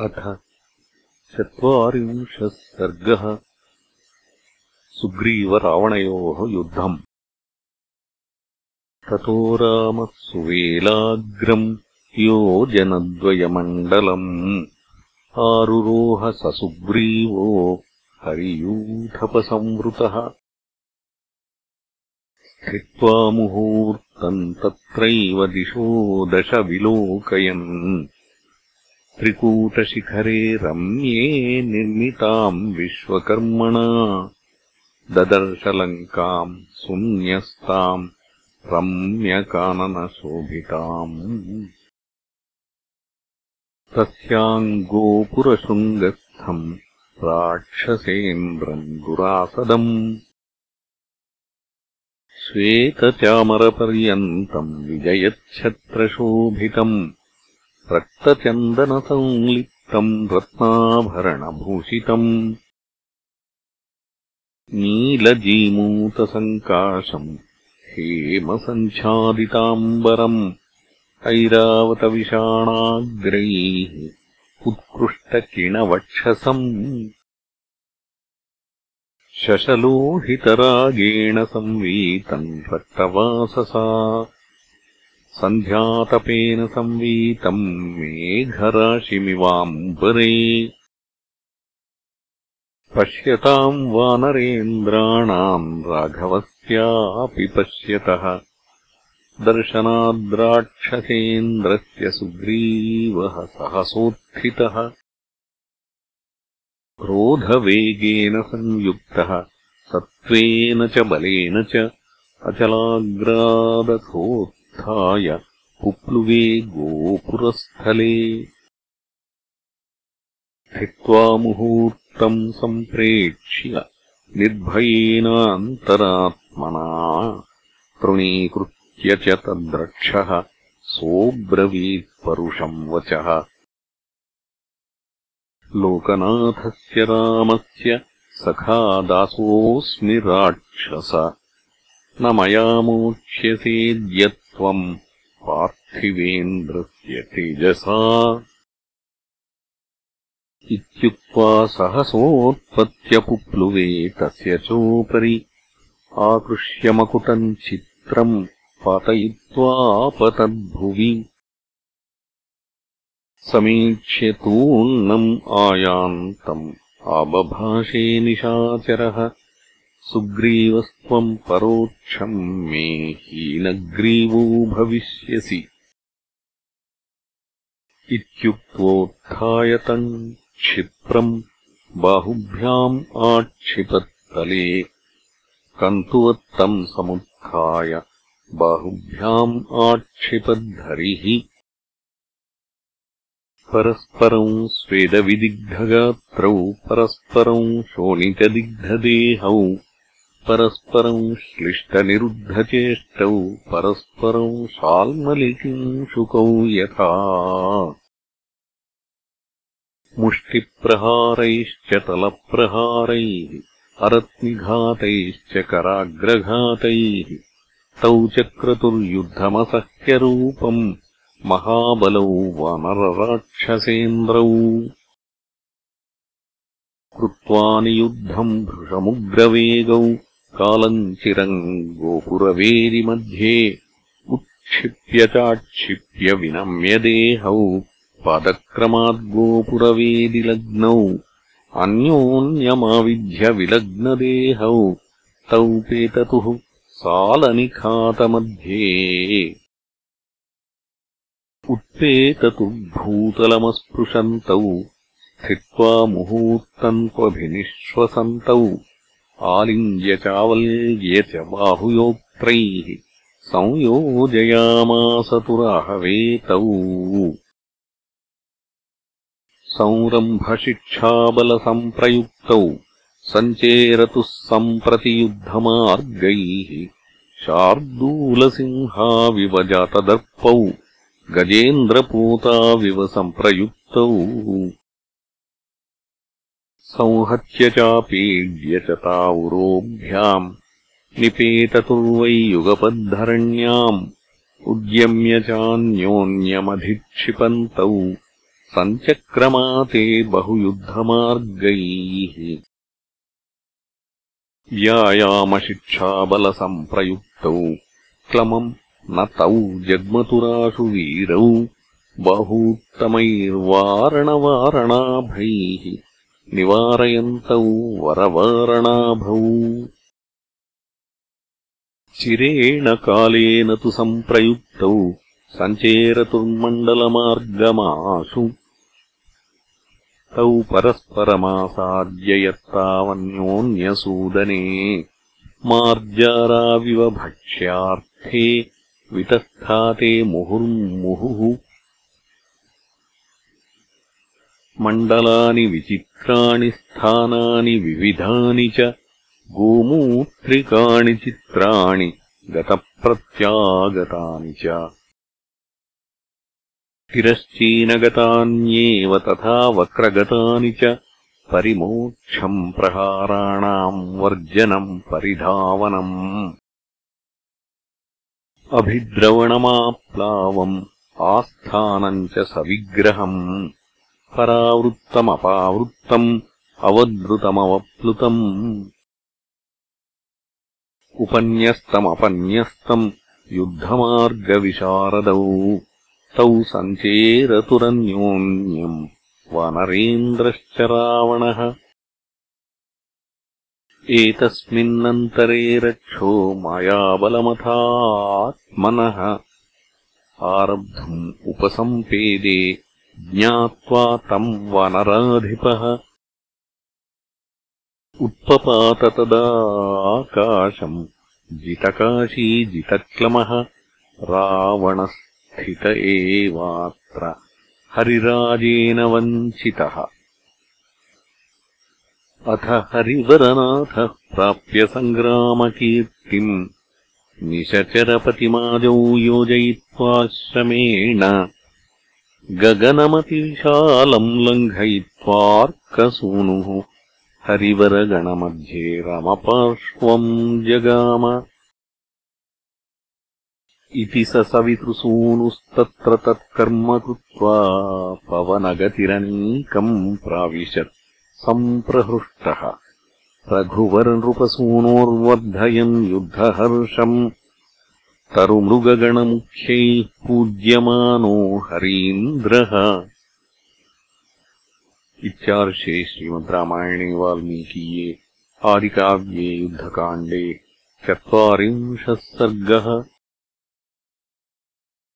अथ चत्वारिंशः सर्गः सुग्रीवरावणयोः युद्धम्। ततो रामः सुवेलाग्रम् योजनद्वयमण्डलम् आरुरोह स सुग्रीवो हरियूथपसंवृतः। स्थित्वा मुहूर्तम् तत्रैव दिशो दश विलोकयन् त्रिकूटशिखरे रम्ये निर्मिताम् विश्वकर्मणा। ददर्शलङ्काम् शून्यस्ताम् रम्यकाननशोभिताम्। तस्याम् गोपुरशृङ्गस्थम् राक्षसेन्द्रम् दुरासदम् श्वेतचामरपर्यन्तम् विजयच्छत्रशोभितम् रक्तचन्दनसंलिप्तम् रत्नाभरणभूषितम्। नीलजीमूतसङ्काशम् हेमसञ्छादिताम्बरम् ऐरावतविषाणाग्रैः उत्कृष्टकिणवक्षसम्। शशलोहितरागेण संवीतम् रक्तवाससा सन्ध्यातपेन संवीतम् मेघराशिमिवाम्बरे। पश्यताम् वानरेन्द्राणाम् राघवस्यापि पश्यतः। दर्शनाद्राक्षसेन्द्रस्य सुग्रीवः सहसोत्थितः। क्रोधवेगेन संयुक्तः सत्त्वेन च बलेन च अचलाग्रादथो पुप्लुवे गोपुरस्थले। स्थित्वा मुहूर्तम् सम्प्रेक्ष्य निर्भयेनान्तरात्मना तृणीकृत्य च तद्रक्षः सोऽब्रवीत्परुषम् वचः। लोकनाथस्य रामस्य सखा दासोऽस्मि राक्षस। न मया मोक्ष्यसेद्यत् त्वम् पार्थिवेन्द्रस्य तेजसा। इत्युक्त्वा सहसोत्पत्त्यपुप्लुवे तस्य चोपरि आकृष्यमकुटम् चित्रम् पातयित्वापतद्भुवि समीक्ष्य तूर्णम् आयान्तम् आबभाषे निशाचरः सुग्रीवस्त्वम् परोक्षम् मे हीनग्रीवो भविष्यसि। इत्युक्त्वोत्थायतम् क्षिप्रम् बाहुभ्याम् आक्षिपत्तले कन्तुवत्तम् समुत्थाय बाहुभ्याम् आक्षिपद्धरिः। परस्परम् स्वेदविदिग्धगात्रौ परस्परम् शोणितदिग्धदेहौ परस्परम् श्लिष्टनिरुद्धचेष्टौ परस्परम् शाल्मलिकिंशुकौ यथा। मुष्टिप्रहारैश्च तलप्रहारैः अरत्निघातैश्च कराग्रघातैः तौ चक्रतुर्युद्धमसह्यरूपम् महाबलौ वानरराक्षसेन्द्रौ। कृत्वा नियुद्धम् भृशमुग्रवेगौ कालम् चिरम् गोपुरवेदिमध्ये उत्क्षिप्य चाक्षिप्य विनम्यदेहौ पादक्रमाद्गोपुरवेदिलग्नौ अन्योन्यमाविध्यविलग्नदेहौ तौ पेततुः सालनिखातमध्ये उत्पेततुर्भूतलमस्पृशन्तौ स्थित्वा मुहूर्तम् क्वभिनिश्वसन्तौ आलिङ्ग्य चावल्ग्य च बाहुयोक्त्रैः संयोजयामासतुराहवेतौ संरम्भशिक्षाबलसम्प्रयुक्तौ सञ्चेरतुः सम्प्रतियुद्धमार्गैः शार्दूलसिंहाविव जातदर्पौ गजेन्द्रपूताविव सम्प्रयुक्तौ संहत्य चापीड्य च तावुरोभ्याम् निपेततुर्वै युगपद्धरण्याम् उद्यम्य चान्योन्यमधिक्षिपन्तौ सञ्चक्रमाते बहुयुद्धमार्गैः। व्यायामशिक्षाबलसम्प्रयुक्तौ क्लमम् न तौ जग्मतुराशु वीरौ बहूत्तमैर्वारणवारणाभैः निवारयन्तौ वरवारणाभौ चिरेण कालेन तु सम्प्रयुक्तौ सञ्चेरतुर्मण्डलमार्गमाशु। तौ परस्परमासाद्ययत्तावन्योन्यसूदने मार्जाराविव भक्ष्यार्थे वितस्थाते मुहुर्मुहुः मण्डलानि विचित्राणि स्थानानि विविधानि च गोमूत्रिकाणि चित्राणि गतप्रत्यागतानि च। तिरश्चीनगतान्येव तथा वक्रगतानि च परिमोक्षम् प्रहाराणाम् वर्जनम् परिधावनम्। अभिद्रवणमाप्लावम् आस्थानम् च सविग्रहम् परावृत्तमपावृत्तम् अवद्रुतमवप्लुतम् उपन्यस्तमपन्यस्तम् युद्धमार्गविशारदौ तौ सञ्चेरतुरन्योन्यम् वानरेन्द्रश्च रावणः एतस्मिन्नन्तरे रक्षो मायाबलमथात्मनः आरब्धुम् उपसम्पेदे ज्ञात्वा तम् वानराधिपः। उत्पपात तदाकाशम् जितकाशी जितक्लमः रावणस्थित एवात्र हरिराजेन वञ्चितः। अथ हरिवरनाथः प्राप्य सङ्ग्रामकीर्तिम् निशचरपतिमाजौ योजयित्वाश्रमेण गगनमतिविशालम् लङ्घयित्वार्कसूनुः हरिवरगणमध्ये रमपार्श्वम् जगाम। इति स सवितृसूनुस्तत्र तत्कर्म कृत्वा पवनगतिरनीकम् प्राविशत् सम्प्रहृष्टः। रघुवरनृपसूनोर्वर्धयन् युद्धहर्षम् तरुमृगगणमुख्यैः पूज्यमानो हरीन्द्रः। इत्यार्षे श्रीमद् रामायणे वाल्मीकीये आदिकाव्ये युद्धकाण्डे चत्वारिंशः सर्गः